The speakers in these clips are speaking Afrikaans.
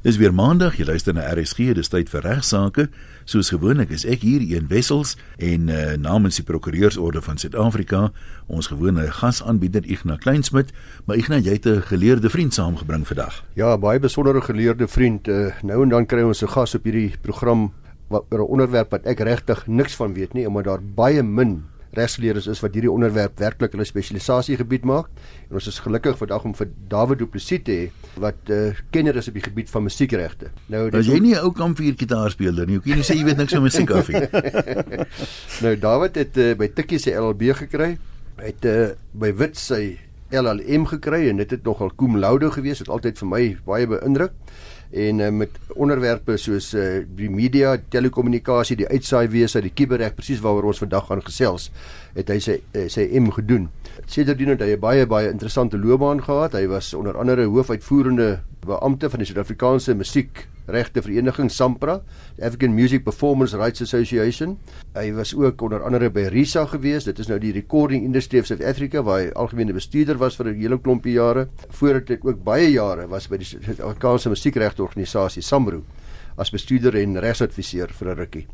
Dis weer maandag, jy luister na RSG, dis tyd vir regsaake. Soos gewoonlik is ek hier een wessels en uh, namens die prokureursorde van Suid-Afrika, ons gewone gasaanbieder Ignas Kleinsmid, maar Ignas jy het 'n geleerde vriend saamgebring vandag. Ja, baie besondere geleerde vriend. Uh, nou en dan kry ons 'n gas op hierdie program wat oor 'n onderwerp wat ek regtig niks van weet nie, omdat daar baie min regsgeleerdes is wat hierdie onderwerp werklik hulle spesialisasie gebied maak. En ons is gelukkig vandag om vir David Du Plessis te hê wat 'n uh, eh, kenner is op die gebied van musiekregte. Nou as jy nie 'n ou kampvuur gitaarspeler nie, hoekom jy sê jy weet niks van musiek af nie. nou David het uh, by Tikkie se LLB gekry. Hy het uh, by Wit sy LLM gekry en dit het nogal cum laude gewees. Het altyd vir my baie beïndruk en uh, met onderwerpe soos uh, die media, telekommunikasie, die uitsaaiwese, die kuberreg presies waaroor ons vandag gaan gesels, het hy sy uh, sy M gedoen. Sedertdien het hy 'n baie baie interessante loopbaan gehad. Hy was onder andere hoofuitvoerende beampte van die Suid-Afrikaanse musiek regte vereniging SAMPRA, African Music Performance Rights Association. Hy was ook onder andere by RISA gewees. Dit is nou die Recording Industry of South Africa waar hy algemene bestuurder was vir 'n hele klompie jare. Voordat dit ook baie jare was by die Suid-Afrikaanse Musiekregte Organisasie SAMRO as bestuurder en regsadviseur vir 'n rukkie.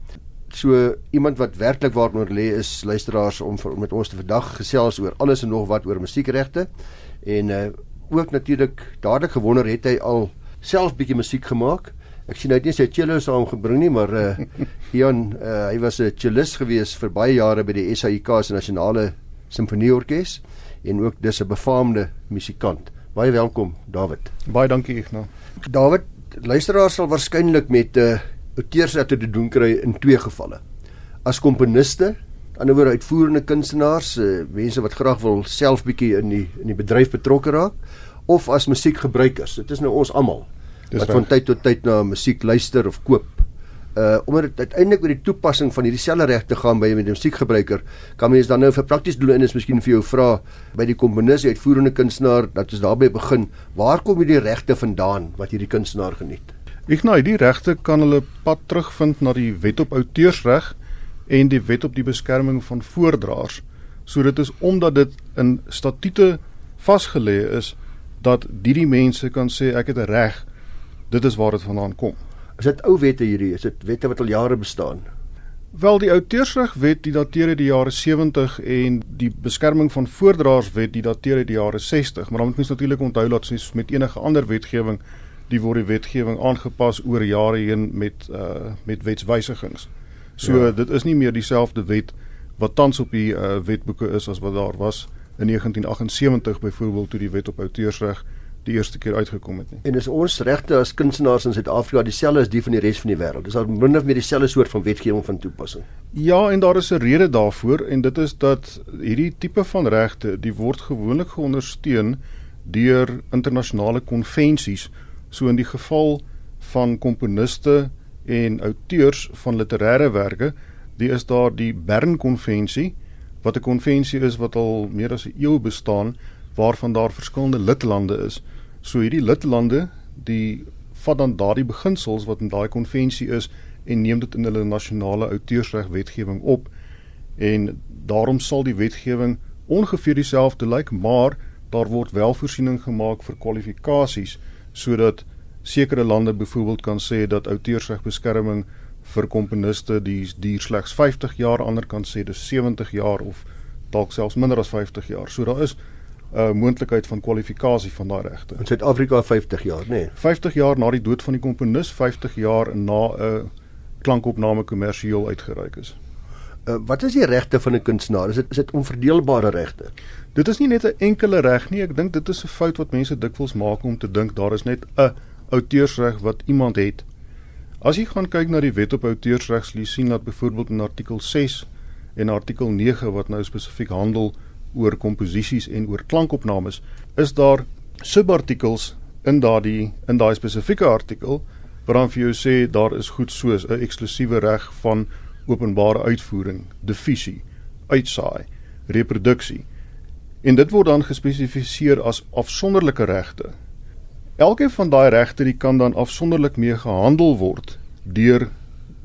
So iemand wat werklik waaronder lê is luisteraars om vir, met ons te vandag gesels oor alles en nog wat oor musiekregte en uh, ook natuurlik dadelik gewonder het hy al self bietjie musiek gemaak Ek sien hy het nie sy cello saamgebring nie, maar uh Jan, uh, hy was 'n cellist gewees vir baie jare by die SAIK se nasionale simfonieorkes en ook dis 'n befaamde musikant. Baie welkom, David. Baie dankie, Ignas. David, luisteraars sal waarskynlik met 'n uh, outeursregte te doen kry in twee gevalle. As komponiste, aan die ander uitvoerende kunstenaars, uh, mense wat graag wil self bietjie in die in die bedryf betrokke raak, of as musiekgebruikers. Dit is nou ons almal. Dis wat van tyd tot tyd na musiek luister of koop. Uh omdat dit uiteindelik oor die toepassing van hierdie selfde regte gaan by 'n musiekgebruiker, kan mens dan nou vir prakties doeleindes miskien vir jou vra by die komponis, die uitvoerende kunstenaar, dat ons daarbey begin. Waar kom hierdie regte vandaan wat hierdie kunstenaar geniet? Ek nou, die regte kan hulle pad terugvind na die Wet op Outeursreg en die Wet op die Beskerming van Voordraers. So dit is omdat dit in statute vasgelê is dat hierdie mense kan sê ek het 'n reg Dit is waar dit vandaan kom. Is dit ou wette hierdie? Is dit wette wat al jare bestaan? Wel die outeursregwet die dateer uit die jare 70 en die beskerming van voordraerswet die dateer uit die jare 60, maar dan moet mens natuurlik onthou dat soos met enige ander wetgewing die word die wetgewing aangepas oor jare heen met uh met wetswysigings. So ja. dit is nie meer dieselfde wet wat tans op die uh wetboeke is as wat daar was in 1978 byvoorbeeld toe die wet op outeursreg die eerste keer uitgekom het nie. En is ons regte as kunstenaars in Suid-Afrika dieselfde as die van die res van die wêreld? Dis al minder of meer dieselfde soort van wetgewing van toepassing. Ja, en daar is 'n rede daarvoor en dit is dat hierdie tipe van regte, die word gewoonlik geondersteun deur internasionale konvensies, so in die geval van komponiste en auteurs van literêre werke, die is daar die Bern konvensie wat 'n konvensie is wat al meer as 'n eeu bestaan waarvan daar verskillende lidlande is. So hierdie lidlande, die vat dan daardie beginsels wat in daai konvensie is en neem dit in hulle nasionale outeursreg wetgewing op. En daarom sal die wetgewing ongeveer dieselfde lyk, maar daar word wel voorsiening gemaak vir kwalifikasies sodat sekere lande byvoorbeeld kan sê dat outeursregbeskerming vir komponiste die duur slegs 50 jaar, ander kan sê dis 70 jaar of dalk selfs minder as 50 jaar. So daar is uh, moontlikheid van kwalifikasie van daai regte. In Suid-Afrika 50 jaar, nê? Nee. 50 jaar na die dood van die komponis, 50 jaar na 'n uh, klankopname kommersieel uitgereik is. Uh, wat is die regte van 'n kunstenaar? Is dit is dit onverdeelbare regte? Dit is nie net 'n enkele reg nie. Ek dink dit is 'n fout wat mense dikwels maak om te dink daar is net 'n outeursreg wat iemand het. As jy gaan kyk na die wet op outeursreg, sal jy sien dat byvoorbeeld in artikel 6 en artikel 9 wat nou spesifiek handel oor komposisies en oor klankopnames, is daar subartikels in daardie in daai spesifieke artikel wat dan vir jou sê daar is goed soos 'n eksklusiewe reg van openbare uitvoering, diffusie, uitsaai, reproduksie. En dit word dan gespesifiseer as afsonderlike regte. Elkeen van daai regte die kan dan afsonderlik mee gehandel word deur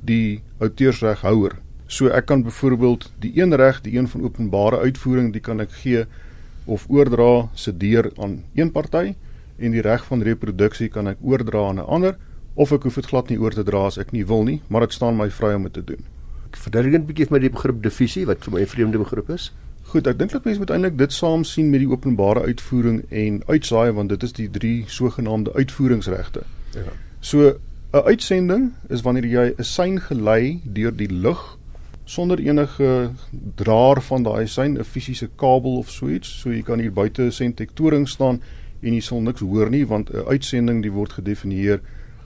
die outeursreghouer So ek kan byvoorbeeld die een reg, die een van openbare uitvoering, die kan ek gee of oordra se deur aan een party en die reg van reproduksie kan ek oordra aan 'n ander of ek hoef dit glad nie oor te dra as ek nie wil nie, maar dit staan my vry om dit te doen. Verduidelik net 'n bietjie vir my die begrip divisie wat vir my 'n vreemde begrip is. Goed, ek dink dat mense moet eintlik dit saam sien met die openbare uitvoering en uitsaai want dit is die drie sogenaamde uitvoeringsregte. Ja. So 'n uitsending is wanneer jy 'n sein gelei deur die lug sonder enige draer van daai sein, 'n fisiese kabel of so iets, so jy kan hier buite 'n sentektoring staan en jy sal niks hoor nie want 'n uitsending die word gedefinieer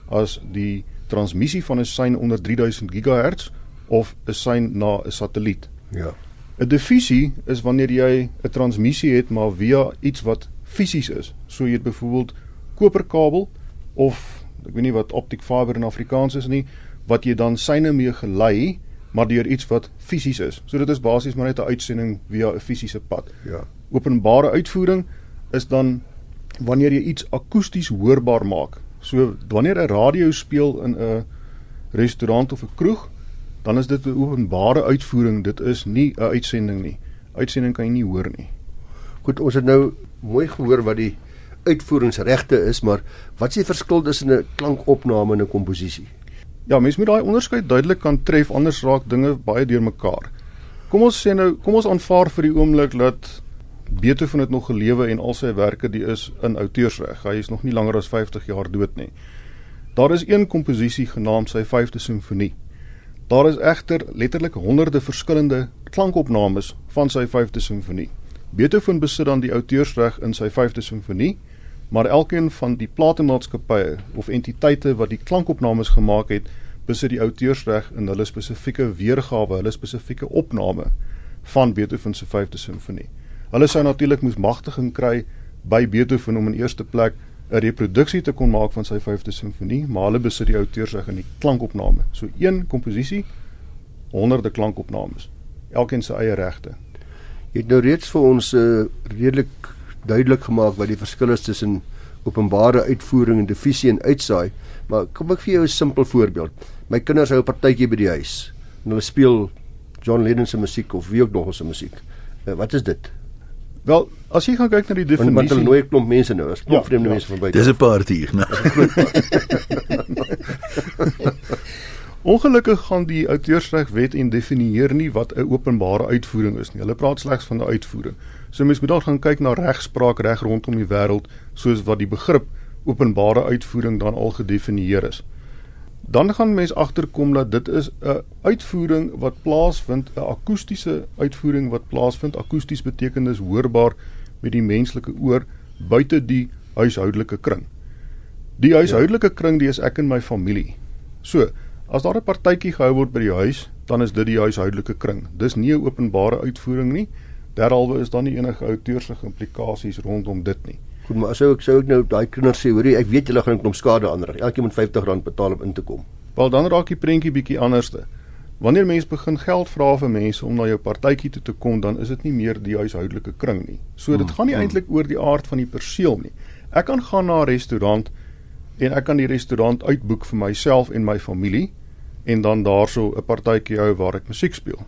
as die transmissie van 'n sein onder 3000 GHz of 'n sein na 'n satelliet. Ja. 'n Difusie is wanneer jy 'n transmissie het maar via iets wat fisies is. So jy het byvoorbeeld koperkabel of ek weet nie wat optic fiber in Afrikaans is nie, wat jy dan syne mee gelei maar deur iets wat fisies is. So dit is basies maar net 'n uitsending via 'n fisiese pad. Ja. Openbare uitvoering is dan wanneer jy iets akoesties hoorbaar maak. So wanneer 'n radio speel in 'n restaurant of 'n kroeg, dan is dit 'n openbare uitvoering. Dit is nie 'n uitsending nie. Uitsending kan jy nie hoor nie. Goed, ons het nou mooi gehoor wat die uitvoeringsregte is, maar wat is die verskil tussen 'n klankopname en 'n komposisie? Ja, mens moet daai onderskeid duidelik kan tref anders raak dinge baie deurmekaar. Kom ons sê nou, kom ons aanvaar vir die oomblik dat Beethoven het nog gelewe en al sy werke die is in outeursreg. Hy is nog nie langer as 50 jaar dood nie. Daar is een komposisie genaamd sy 5de simfonie. Daar is egter letterlik honderde verskillende klankopnames van sy 5de simfonie. Beethoven besit dan die outeursreg in sy 5de simfonie, maar elkeen van die platenmaatskappye of entiteite wat die klankopnames gemaak het, besit die outeursreg in hulle spesifieke weergawe, hulle spesifieke opname van Beethoven se 5de simfonie. Hulle sou natuurlik moes magtiging kry by Beethoven om in eerste plek 'n reproduksie te kon maak van sy 5de simfonie, maar hulle besit die outeursreg in die klankopname. So een komposisie, honderde klankopnames, elkeen sy eie regte. Jy het nou reeds vir ons 'n uh, redelik duidelik gemaak wat die verskil is tussen openbare uitvoering en divisie en uitsaai, maar kom ek vir jou 'n simpel voorbeeld. My kinders hou 'n partytjie by die huis en hulle speel John Lennon se musiek of wie ook nog se musiek. Uh, wat is dit? Wel, as jy gaan kyk na die definisie, want hulle nooi 'n klomp mense nou, is klomp ja, vreemde ja. mense van buite. Dis 'n party, né? Ongelukkig gaan die outeursregwet en definieer nie wat 'n openbare uitvoering is nie. Hulle praat slegs van 'n uitvoering. So mens moet dalk gaan kyk na regspraak reg rondom die wêreld soos wat die begrip openbare uitvoering dan al gedefinieer is dan gaan mens agterkom dat dit is 'n uitvoering wat plaasvind, 'n akoestiese uitvoering wat plaasvind. Akoesties beteken dis hoorbaar met die menslike oor buite die huishoudelike kring. Die huishoudelike kring, dis ek en my familie. So, as daar 'n partytjie gehou word by die huis, dan is dit die huishoudelike kring. Dis nie 'n openbare uitvoering nie. Derhalwe is daar nie enige outeursige implikasies rondom dit nie. Goed, maar sou ek sou ek nou daai kinders sê, hoorie, ek weet julle gaan klomp skade aanrig. Elkeen moet R50 betaal om in te kom. Wel dan raak die prentjie bietjie anderste. Wanneer mense begin geld vra vir mense om na jou partytjie toe te kom, dan is dit nie meer die huishoudelike kring nie. So dit hmm, gaan nie hmm. eintlik oor die aard van die perseel nie. Ek kan gaan na 'n restaurant en ek kan die restaurant uitboek vir myself en my familie en dan daarso 'n partytjie hou waar ek musiek speel.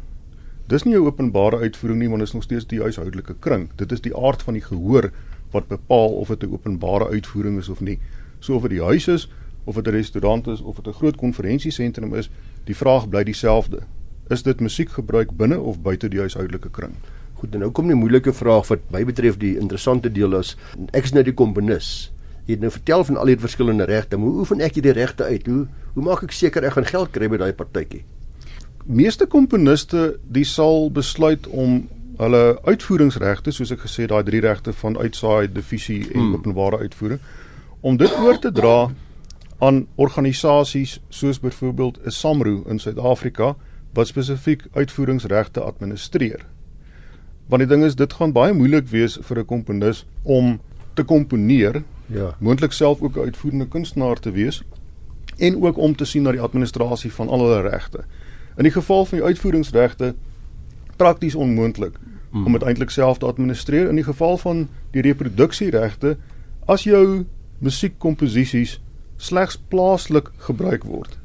Dis nie 'n openbare uitvoering nie, want dit is nog steeds die huishoudelike kring. Dit is die aard van die gehoor wat bepaal of dit 'n openbare uitvoering is of nie. So of dit die huis is of dit 'n restaurant is of dit 'n groot konferensiesentrum is, die vraag bly dieselfde. Is dit musiekgebruik binne of buite die huishoudelike kring? Goed, en nou kom die moeilike vraag wat my betref die interessante deel is, ek is nou die komponis. Jy het nou vertel van al die verskillende regte, hoe oefen ek hierdie regte uit? Hoe hoe maak ek seker ek gaan geld kry by daai partytjie? Meeste komponiste, die sal besluit om hulle uitvoeringsregte soos ek gesê daai drie regte van uitsaai, divisie en hmm. openbare uitvoering om dit oor te dra aan organisasies soos byvoorbeeld 'n SAMRO in Suid-Afrika wat spesifiek uitvoeringsregte administreer. Want die ding is dit gaan baie moeilik wees vir 'n komponis om te komponeer, ja, moontlik self ook 'n uitvoerende kunstenaar te wees en ook om te sien na die administrasie van al hulle regte. In die geval van die uitvoeringsregte prakties onmoontlik mm. om dit eintlik self te administreer in die geval van die reproduksieregte as jou musiekkomposisies slegs plaaslik gebruik word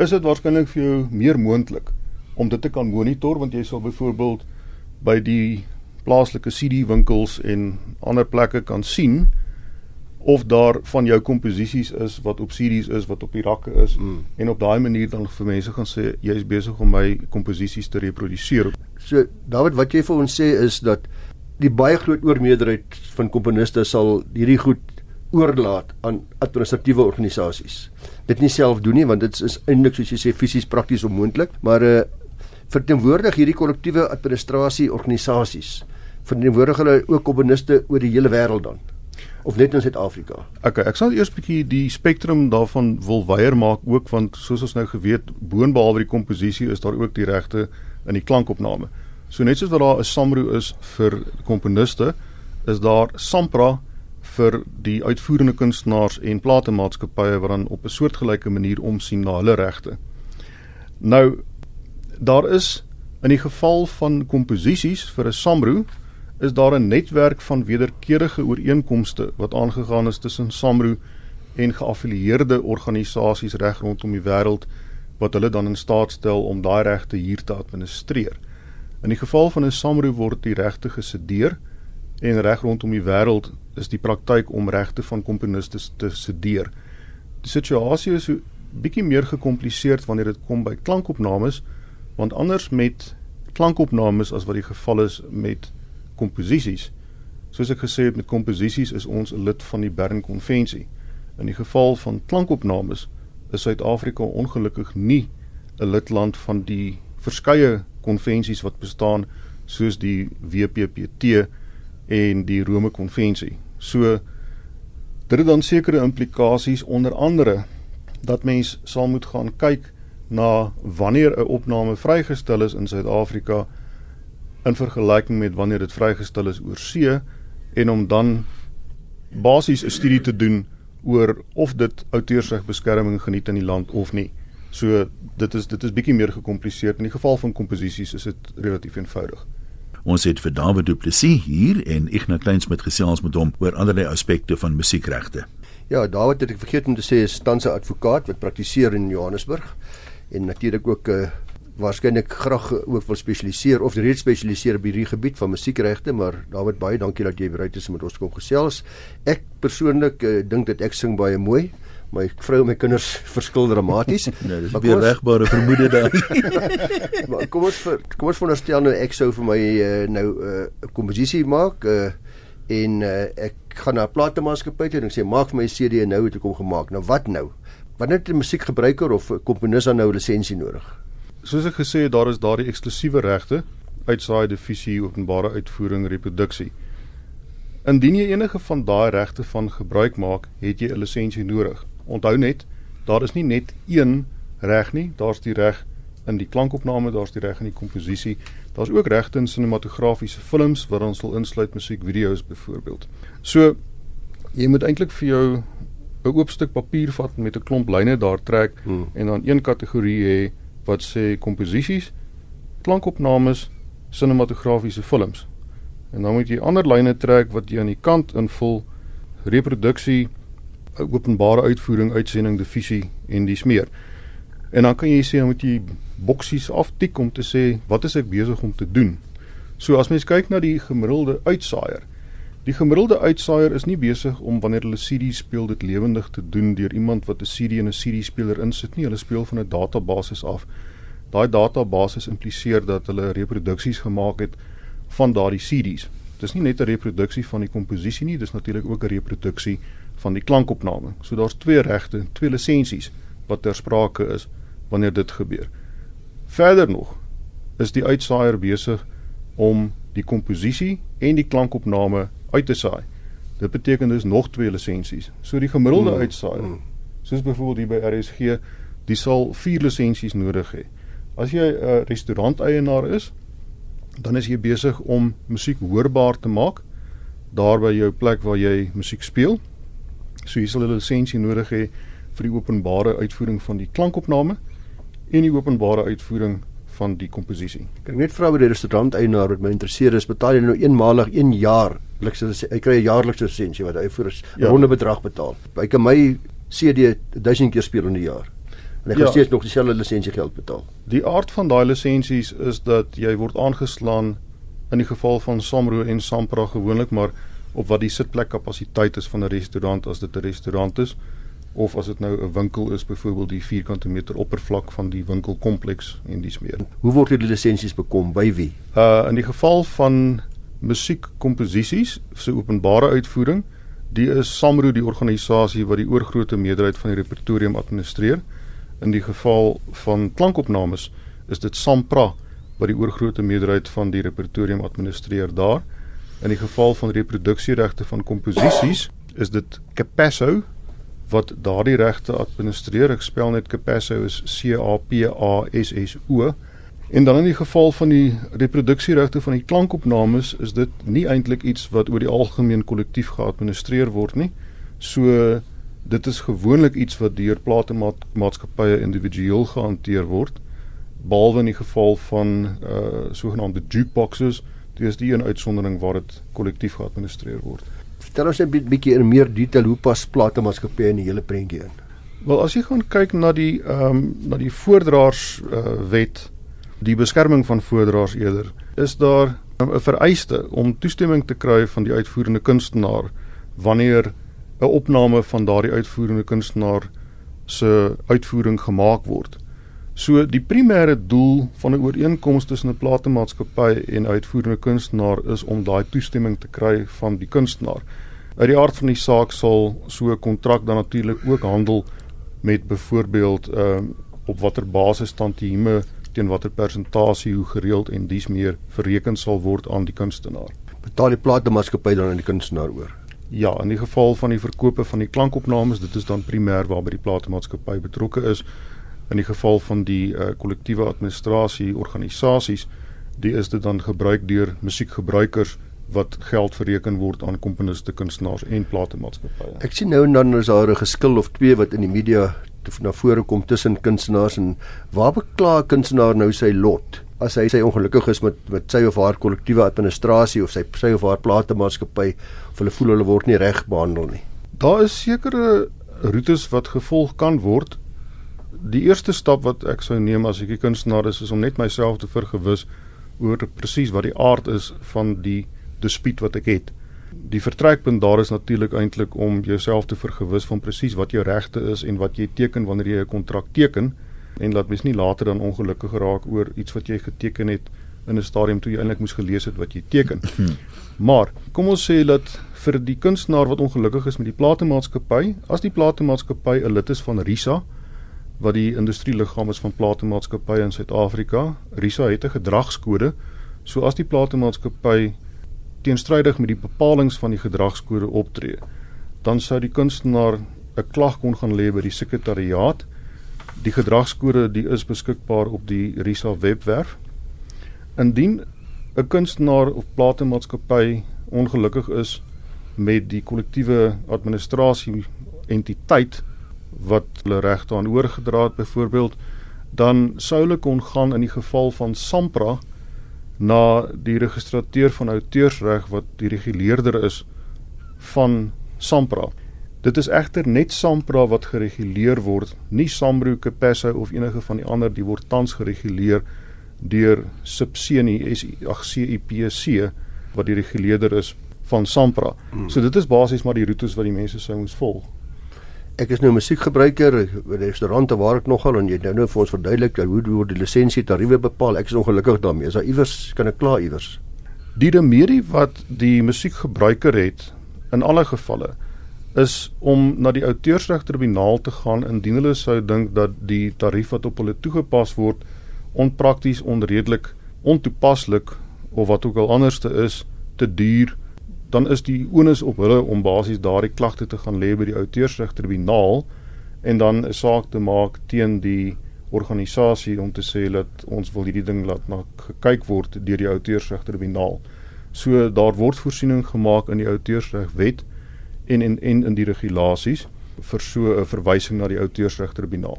is dit waarskynlik vir jou meer moontlik om dit te kan monitor want jy sal byvoorbeeld by die plaaslike CD winkels en ander plekke kan sien of daar van jou komposisies is wat op series is wat op die rakke is mm. en op daai manier dan vir mense gaan sê jy is besig om my komposisies te reproduseer. So David wat jy vir ons sê is dat die baie groot oormeerderheid van komponiste sal hierdie goed oorlaat aan administratiewe organisasies. Dit nie self doen nie want dit is eintlik soos jy sê fisies prakties onmoontlik, maar uh verteenwoordig hierdie kollektiewe administrasie organisasies verteenwoordig hulle ook komponiste oor die hele wêreld dan of net in Suid-Afrika. Okay, ek sal eers bietjie die spektrum daarvan wil weier maak ook want soos ons nou geweet, boonbehalwe die komposisie is daar ook die regte in die klankopname. So net soos wat daar 'n SAMRO is vir komponiste, is daar SAMPRA vir die uitvoerende kunstenaars en platemaatskappye wat dan op 'n soortgelyke manier omsien na hulle regte. Nou daar is in die geval van komposisies vir 'n SAMRO is daar 'n netwerk van wederkerige ooreenkomste wat aangegaan is tussen SAMRO en geaffilieerde organisasies reg rondom die wêreld wat hulle dan in staat stel om daai regte hier te administreer. In die geval van 'n SAMRO word die regte gesedeer en reg rondom die wêreld is die praktyk om regte van komponiste te sedeer. Die situasie is so bietjie meer gekompliseerd wanneer dit kom by klankopnames want anders met klankopnames as wat die geval is met komposisies. Soos ek gesê het met komposisies is ons 'n lid van die Bern konvensie. In die geval van klankopnames is Suid-Afrika ongelukkig nie 'n lidland van die verskeie konvensies wat bestaan soos die WPPT en die Rome konvensie. So dit het dan sekere implikasies onder andere dat mens sal moet gaan kyk na wanneer 'n opname vrygestel is in Suid-Afrika in vergelyking met wanneer dit vrygestel is oor see en om dan basies 'n studie te doen oor of dit outeursregbeskerming geniet in die land of nie. So dit is dit is bietjie meer gekompliseerd. In die geval van komposisies is dit relatief eenvoudig. Ons het vir David Du Plessis hier en Ignas Kleins met gesels met hom oor allerlei aspekte van musiekregte. Ja, David het ek vergeet om te sê is tans 'n advokaat wat praktiseer in Johannesburg en natuurlik ook 'n uh, eh, waarskynlik graag ook wil spesialiseer of reeds spesialiseer op hierdie gebied van musiekregte, maar David baie dankie dat jy bereid is om met ons te kom gesels. Ek persoonlik uh, dink dat ek sing baie mooi. My vrou en my kinders verskil dramaties. nee, dis weer regbare vermoede daar. maar kom ons vir kom ons veronderstel nou ek sou vir my uh, nou eh, 'n uh, komposisie maak uh, en uh, ek gaan na 'n platemaatskappy toe en ek sê maak vir my CD nou het ek hom gemaak. Nou wat nou? Wanneer het 'n musiekgebruiker of komponis dan nou 'n lisensie nodig? Soos ek gesê het, daar is daardie eksklusiewe regte uitsaai divisie openbare uitvoering reproduksie. Indien jy enige van daai regte van gebruik maak, het jy 'n lisensie nodig. Onthou net, daar is nie net een reg nie, daar's die reg in die klankopname, daar's die reg in die komposisie. Daar's ook regte in sinematografiese films wat ons sal insluit musiekvideo's byvoorbeeld. So jy moet eintlik vir jou 'n oop stuk papier vat met 'n klomp lyne daar trek hmm. en dan een kategorie hê wat sê komposisies, klankopnames, sinematografiese films. En dan moet jy ander lyne trek wat jy aan die kant invul reproduksie, openbare uitvoering, uitsending, divisie en dis meer. En dan kan jy sê moet jy boksies aftik om te sê wat is ek besig om te doen. So as mens kyk na die gemiddelde uitsaaier, die gemiddelde uitsaaier is nie besig om wanneer hulle CD speel dit lewendig te doen deur iemand wat 'n CD en 'n CD speler insit nie, hulle speel van 'n database af. Daai database impliseer dat hulle reproduksies gemaak het van daardie CD's. Dis nie net 'n reproduksie van die komposisie nie, dis natuurlik ook 'n reproduksie van die klankopname. So daar's twee regte, twee lisensies wat ter sprake is wanneer dit gebeur. Verder nog is die uitsaaier besig om die komposisie en die klankopname uit te saai. Dit beteken dus nog twee lisensies. So die gemiddelde mm. uitsaaier, mm. soos byvoorbeeld hier by RSG, die sal 4 lisensies nodig hê. As jy 'n restauranteienaar is, dan is jy besig om musiek hoorbaar te maak daar by jou plek waar jy musiek speel. So jy sal 'n lisensie nodig hê vir die openbare uitvoering van die klankopname en die openbare uitvoering van die komposisie. Ek weet vrou by die restauranteienaar wat my interesseer is, betaal jy nou eenmalig 1 een jaar lisensie. Hy kry 'n jaarlikse lisensie wat hy vir 'n ja. ronde bedrag betaal. Hy kan my CD 1000 keer speel in 'n jaar en ek ja. steeds nog dieselfde lisensie geld betaal. Die aard van daai lisensies is dat jy word aangeslaan in die geval van Samro en Sampra gewoonlik maar op wat die sitplekkapasiteit is van 'n restaurant as dit 'n restaurant is of as dit nou 'n winkel is byvoorbeeld die vierkante meter oppervlak van die winkelkompleks en dis meer. Hoe word hierdie lisensies bekom by wie? Uh in die geval van musiekkomposisies se openbare uitvoering, die is Samro die organisasie wat die oorgrootste meerderheid van die repertorium administreer. In die geval van klankopnames is dit Sampra wat die oorgrootste meerderheid van die repertorium administreer daar. In die geval van reproduksieregte van komposisies is dit Capasso wat daardie regte administreer. Ek spel net Capasso is C A P A S S O. En dan in die geval van die reproduksieregte van die klankopnames is dit nie eintlik iets wat oor die algemeen kollektief geadministreer word nie. So dit is gewoonlik iets wat deur platemaatskappye individueel gehanteer word behalwe in die geval van uh sogenaamde jukeboxes dis die een uitsondering waar dit kollektief geadministreer word. Vertel ons 'n bietjie in meer detail hoe pas platemaatskappye in die hele prentjie in. Wel as jy gaan kyk na die ehm um, na die voordraers uh, wet die beskerming van voordraers eerder is daar 'n vereiste om toestemming te kry van die uitvoerende kunstenaar wanneer 'n opname van daardie uitvoerende kunstenaar se uitvoering gemaak word. So die primêre doel van 'n ooreenkoms tussen 'n platemaatskappy en 'n uitvoerende kunstenaar is om daai toestemming te kry van die kunstenaar. Uit die aard van die saak sal so 'n kontrak dan natuurlik ook handel met byvoorbeeld ehm uh, op watter basis tantieme teen watter persentasie hoe gereeld en dies meer verreken sal word aan die kunstenaar. Betaal die platemaatskappy dan aan die kunstenaar oor? Ja, in die geval van die verkope van die klankopnames, dit is dan primêr waarby die platemaatskappy betrokke is in die geval van die uh, kollektiewe administrasie organisasies die is dit dan gebruik deur musiekgebruikers wat geld verreken word aan komponiste, kunstenaars en platemaatskappye. Ek sien nou en dan is daar 'n geskil of twee wat in die media na vore kom tussen kunstenaars en waar bekla 'n kunstenaar nou sy lot? As hy sy ongelukkig is met met sy of haar kollektiewe administrasie of sy sy of haar platemaatskappy of hulle voel hulle word nie reg behandel nie. Daar is sekere roetes wat gevolg kan word die eerste stap wat ek sou neem as ek 'n kunstenaar is, is om net myself te vergewis oor presies wat die aard is van die dispuut wat ek het. Die vertrekpunt daar is natuurlik eintlik om jouself te vergewis van presies wat jou regte is en wat jy teken wanneer jy 'n kontrak teken en laat mens nie later dan ongelukkig raak oor iets wat jy geteken het in 'n stadium toe jy eintlik moes gelees het wat jy teken. Maar kom ons sê dat vir die kunstenaar wat ongelukkig is met die platemaatskappy, as die platemaatskappy 'n lid is van RISA, wat die industrieliggaam is van platemaatskappye in Suid-Afrika. RISA het 'n gedragskode. So as die platemaatskappy teenstrydig met die bepalinge van die gedragskode optree, dan sou die kunstenaar 'n klag kon gaan lê by die sekretariaat. Die gedragskode die is beskikbaar op die RISA webwerf. Indien 'n kunstenaar of platemaatskappy ongelukkig is met die kollektiewe administrasie entiteit wat hulle regte aan oorgedra het byvoorbeeld dan sou hulle kon gaan in die geval van Sampra na die registrateur van outeursreg wat die reguleerder is van Sampra. Dit is egter net Sampra wat gereguleer word, nie Sambro Capasso of enige van die ander die word tans gereguleer deur Subseni SAGCIPC wat die reguleerder is van Sampra. Hmm. So dit is basies maar die roetes wat die mense sou moes volg ek is nou 'n musiekgebruiker by restaurante waar ek nogal en jy nou nou vir ons verduidelik hoe word die lisensie tariewe bepaal. Ek is ongelukkig daarmee. Is daar iewers kan ek kla iewers? Die remedie wat die musiekgebruiker het in alle gevalle is om na die outeursregtribunaal te gaan indien hulle sou dink dat die tarief wat op hulle toegepas word onprakties, onredelik, ontoepaslik of wat ook al anderste is, te duur dan is die onus op hulle om basies daardie klagte te gaan lê by die outeursregtribunaal en dan 'n saak te maak teen die organisasie om te sê dat ons wil hierdie ding laat na gekyk word deur die outeursregtribunaal. So daar word voorsiening gemaak in die outeursregwet en en en in die regulasies vir so 'n verwysing na die outeursregtribunaal.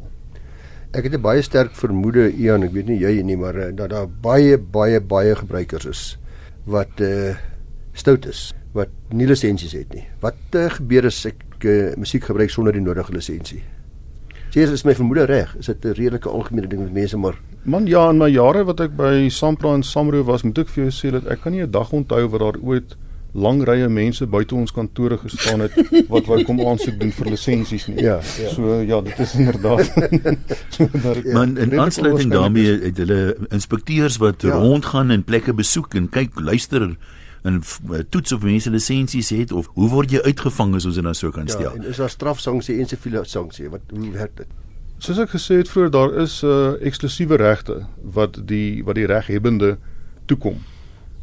Ek het 'n baie sterk vermoede Ian, ek weet nie jy nie, maar eh, dat daar baie baie baie gebruikers is wat uh stout is wat nie lisensies het nie. Wat uh, gebeur as ek uh, musiek gebruik sonder die nodige lisensie? Sê is my vermoede reg? Is dit 'n redelike algemene ding met mense maar Man ja, in my jare wat ek by Sampra en Samro was, moet ek vir jou sê dat ek kan nie 'n dag onthou wat daar ooit lang rye mense buite ons kantore gestaan het wat wou kom aansoek doen vir lisensies nie. Ja, ja. So ja, dit is inderdaad. so, maar ja, in aansluiting daarmee het hulle inspekteurs wat ja. rondgaan en plekke besoek en kyk, luister en toets of mense lisensies het of hoe word jy uitgevang as ons dit nou so kan stel? Ja, en is daar strafsanksie en siviele sanksie? Wat hoe werk dit? Soos ek gesê het vroeër, daar is 'n uh, eksklusiewe regte wat die wat die reghebbende toekom.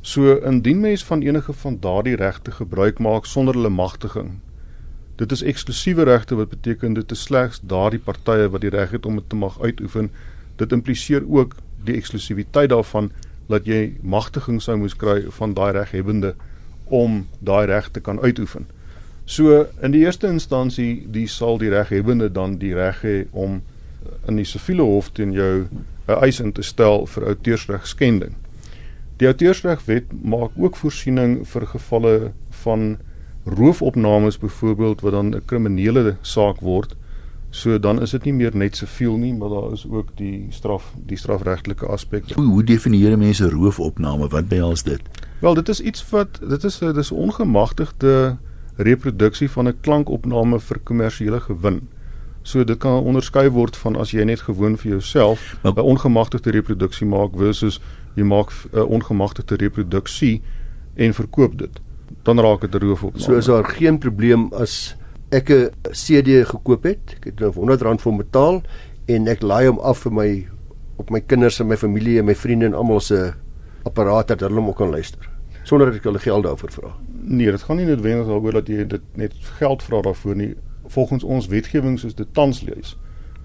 So indien mens van enige van daardie regte gebruik maak sonder hulle magtiging. Dit is eksklusiewe regte wat beteken dit is slegs daardie partye wat die reg het om dit te mag uitoefen. Dit impliseer ook die eksklusiwiteit daarvan dat jy magtiging sou moes kry van daai reghebbende om daai reg te kan uitoefen. So in die eerste instansie, die sal die reghebbende dan die reg hê om in die siviele hof teen jou 'n eis in te stel vir outeursreg skending. Die outeursregwet maak ook voorsiening vir gevalle van roofopnames byvoorbeeld wat dan 'n kriminele saak word. So dan is dit nie meer net siviel nie, maar daar is ook die straf, die strafregtelike aspek. Hoe, hoe definieer mense roofopname? Wat behels dit? Wel, dit is iets wat dit is 'n dis ongemagtigde reproduksie van 'n klankopname vir kommersiële gewin. So dit kan onderskei word van as jy net gewoon vir jouself 'n ongemagtigde reproduksie maak versus jy maak 'n ongemagtigde reproduksie en verkoop dit. Dan raak dit 'n roofopname. So is daar geen probleem as ek 'n CD gekoop het, ek het nou R100 vir betaal en ek laai hom af vir my op my kinders en my familie en my vriende en almal se apparate dat hulle hom ook kan luister sonder dat ek hulle geld daarvoor vra. Nee, dit gaan nie noodwendig daaroor dat jy dit net geld vra daarvoor nie. Volgens ons wetgewing soos dit tans lees,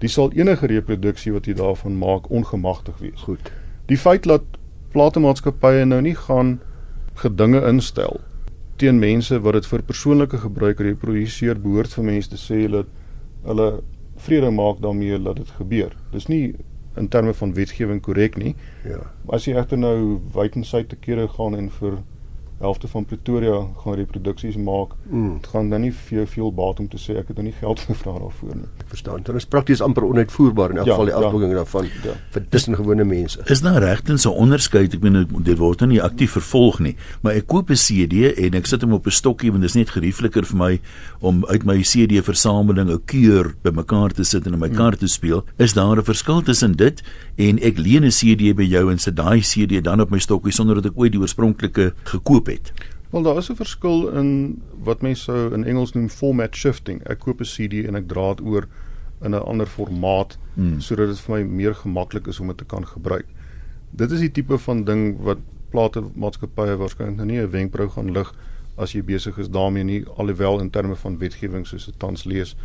die sal enige reproduksie wat jy daarvan maak ongemagtig wees. Goed. Die feit dat platemaatskappye nou nie gaan gedinge instel teen mense wat dit vir persoonlike gebruik reproduseer behoort vir mense te sê dat hulle vrede maak daarmee dat dit gebeur. Dis nie in terme van wetgewing korrek nie. Ja. As jy egter nou wyd en suid te kere gaan en vir helfte van Pretoria gaan reproduksies maak. Mm. Dit gaan dan nie vir jou veel baat om te sê ek het nou nie geld gevra daarvoor nie. Ek verstaan. Dit is prakties amper onuitvoerbaar in elk ja, geval die ja. afdwinging ja, daarvan ja. vir tussen gewone mense. Is daar regtens 'n onderskeid? Ek bedoel dit word nou nie aktief vervolg nie, maar ek koop 'n CD en ek sit hom op 'n stokkie want dit is net geriefliker vir my om uit my CD versameling 'n keur bymekaar te sit en in my mm. kar te speel. Is daar 'n verskil tussen dit en ek leen 'n CD by jou en sit daai CD dan op my stokkie sonder dat ek ooit die oorspronklike gekoop het? Wel daar is 'n verskil in wat mense sou in Engels noem format shifting. Ek koop 'n CD en ek dra dit oor in 'n ander formaat hmm. sodat dit vir my meer gemaklik is om dit te kan gebruik. Dit is die tipe van ding wat plate maatskappye waarskynlik nou nie 'n wenkbrou gaan lig as jy besig is daarmee nie alhoewel in terme van wetgewing soos dit tans lees,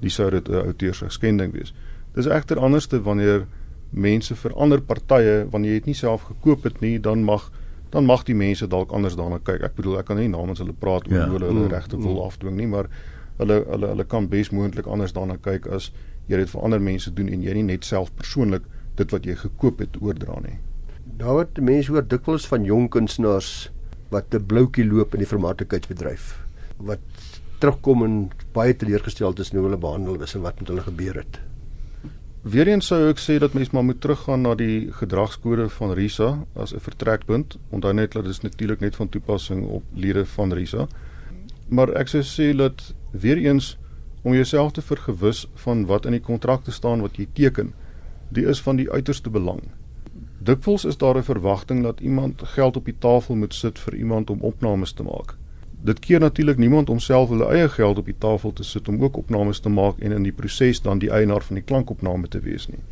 dis sou dit 'n outeursgeskending wees. Dis egter anderste wanneer mense vir ander partye wanneer jy dit nie self gekoop het nie, dan mag dan mag die mense dalk anders daarna kyk. Ek bedoel ek kan nie namens hulle praat oor ja. hoe hulle hulle mm, regte wil mm. afdwing nie, maar hulle hulle hulle kan besmoontlik anders daarna kyk as jy dit vir ander mense doen en jy nie net self persoonlik dit wat jy gekoop het oordra nie. Daar word mense hoor dikwels van jong kunstenaars wat 'n bloukie loop in die vermaaklikheidsbedryf wat terugkom en baie teleurgesteld is hoe hulle behandel is en wat met hulle gebeur het. Weereens sou ek sê dat mens maar moet teruggaan na die gedragskode van RISA as 'n vertrekpunt. Onthou net dat dit natuurlik net van toepassing op lede van RISA. Maar ek sou sê dat weereens om jouself te vergewis van wat in die kontrakte staan wat jy teken, die is van die uiterste belang. Dikwels is daar 'n verwagting dat iemand geld op die tafel moet sit vir iemand om opnames te maak dit keer natuurlik niemand om self hulle eie geld op die tafel te sit om ook opnames te maak en in die proses dan die eienaar van die klankopname te wees nie.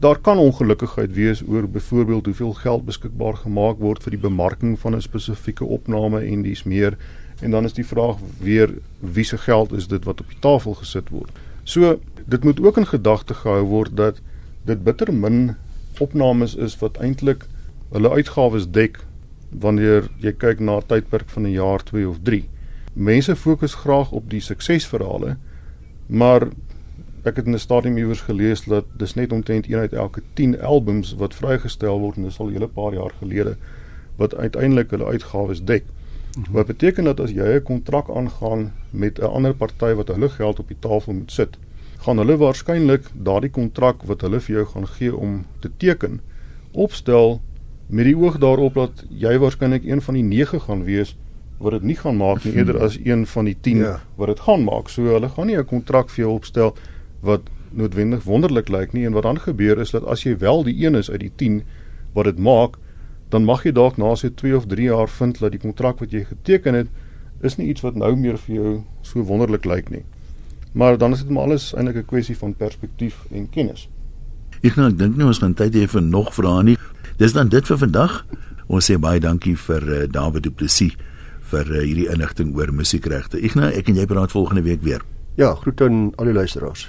Daar kan ongelukkigheid wees oor byvoorbeeld hoeveel geld beskikbaar gemaak word vir die bemarking van 'n spesifieke opname en dis meer en dan is die vraag weer wie se geld is dit wat op die tafel gesit word. So dit moet ook in gedagte gehou word dat dit bitter min opnames is wat eintlik hulle uitgawes dek wanneer jy kyk na 'n tydperk van 'n jaar, 2 of 3. Mense fokus graag op die suksesverhale, maar ek het in 'n stadium iewers gelees dat dis net omtrent een uit elke 10 albums wat vrygestel word en dis al 'n hele paar jaar gelede wat uiteindelik hulle uitgawes dek. Mhm. Wat beteken dat as jy 'n kontrak aangaan met 'n ander party wat hulle geld op die tafel moet sit, gaan hulle waarskynlik daardie kontrak wat hulle vir jou gaan gee om te teken opstel met die oog daarop dat jy waarskynlik een van die 9 gaan wees wat dit nie gaan maak nie eerder as een van die 10 Ja. wat dit gaan maak. So hulle gaan nie 'n kontrak vir jou opstel wat noodwendig wonderlik lyk nie en wat dan gebeur is dat as jy wel die een is uit die 10 wat dit maak, dan mag jy dalk na so 2 of 3 jaar vind dat die kontrak wat jy geteken het is nie iets wat nou meer vir jou so wonderlik lyk nie. Maar dan is dit maar alles eintlik 'n kwessie van perspektief en kennis. Ek nou ek dink nie ons gaan tyd hê vir nog vrae nie. Dis dan dit vir vandag. Ons sê baie dankie vir uh, David Du Plessis vir uh, hierdie inligting oor musiekregte. Ignas, ek en jy praat volgende week weer. Ja, groet aan al die luisteraars.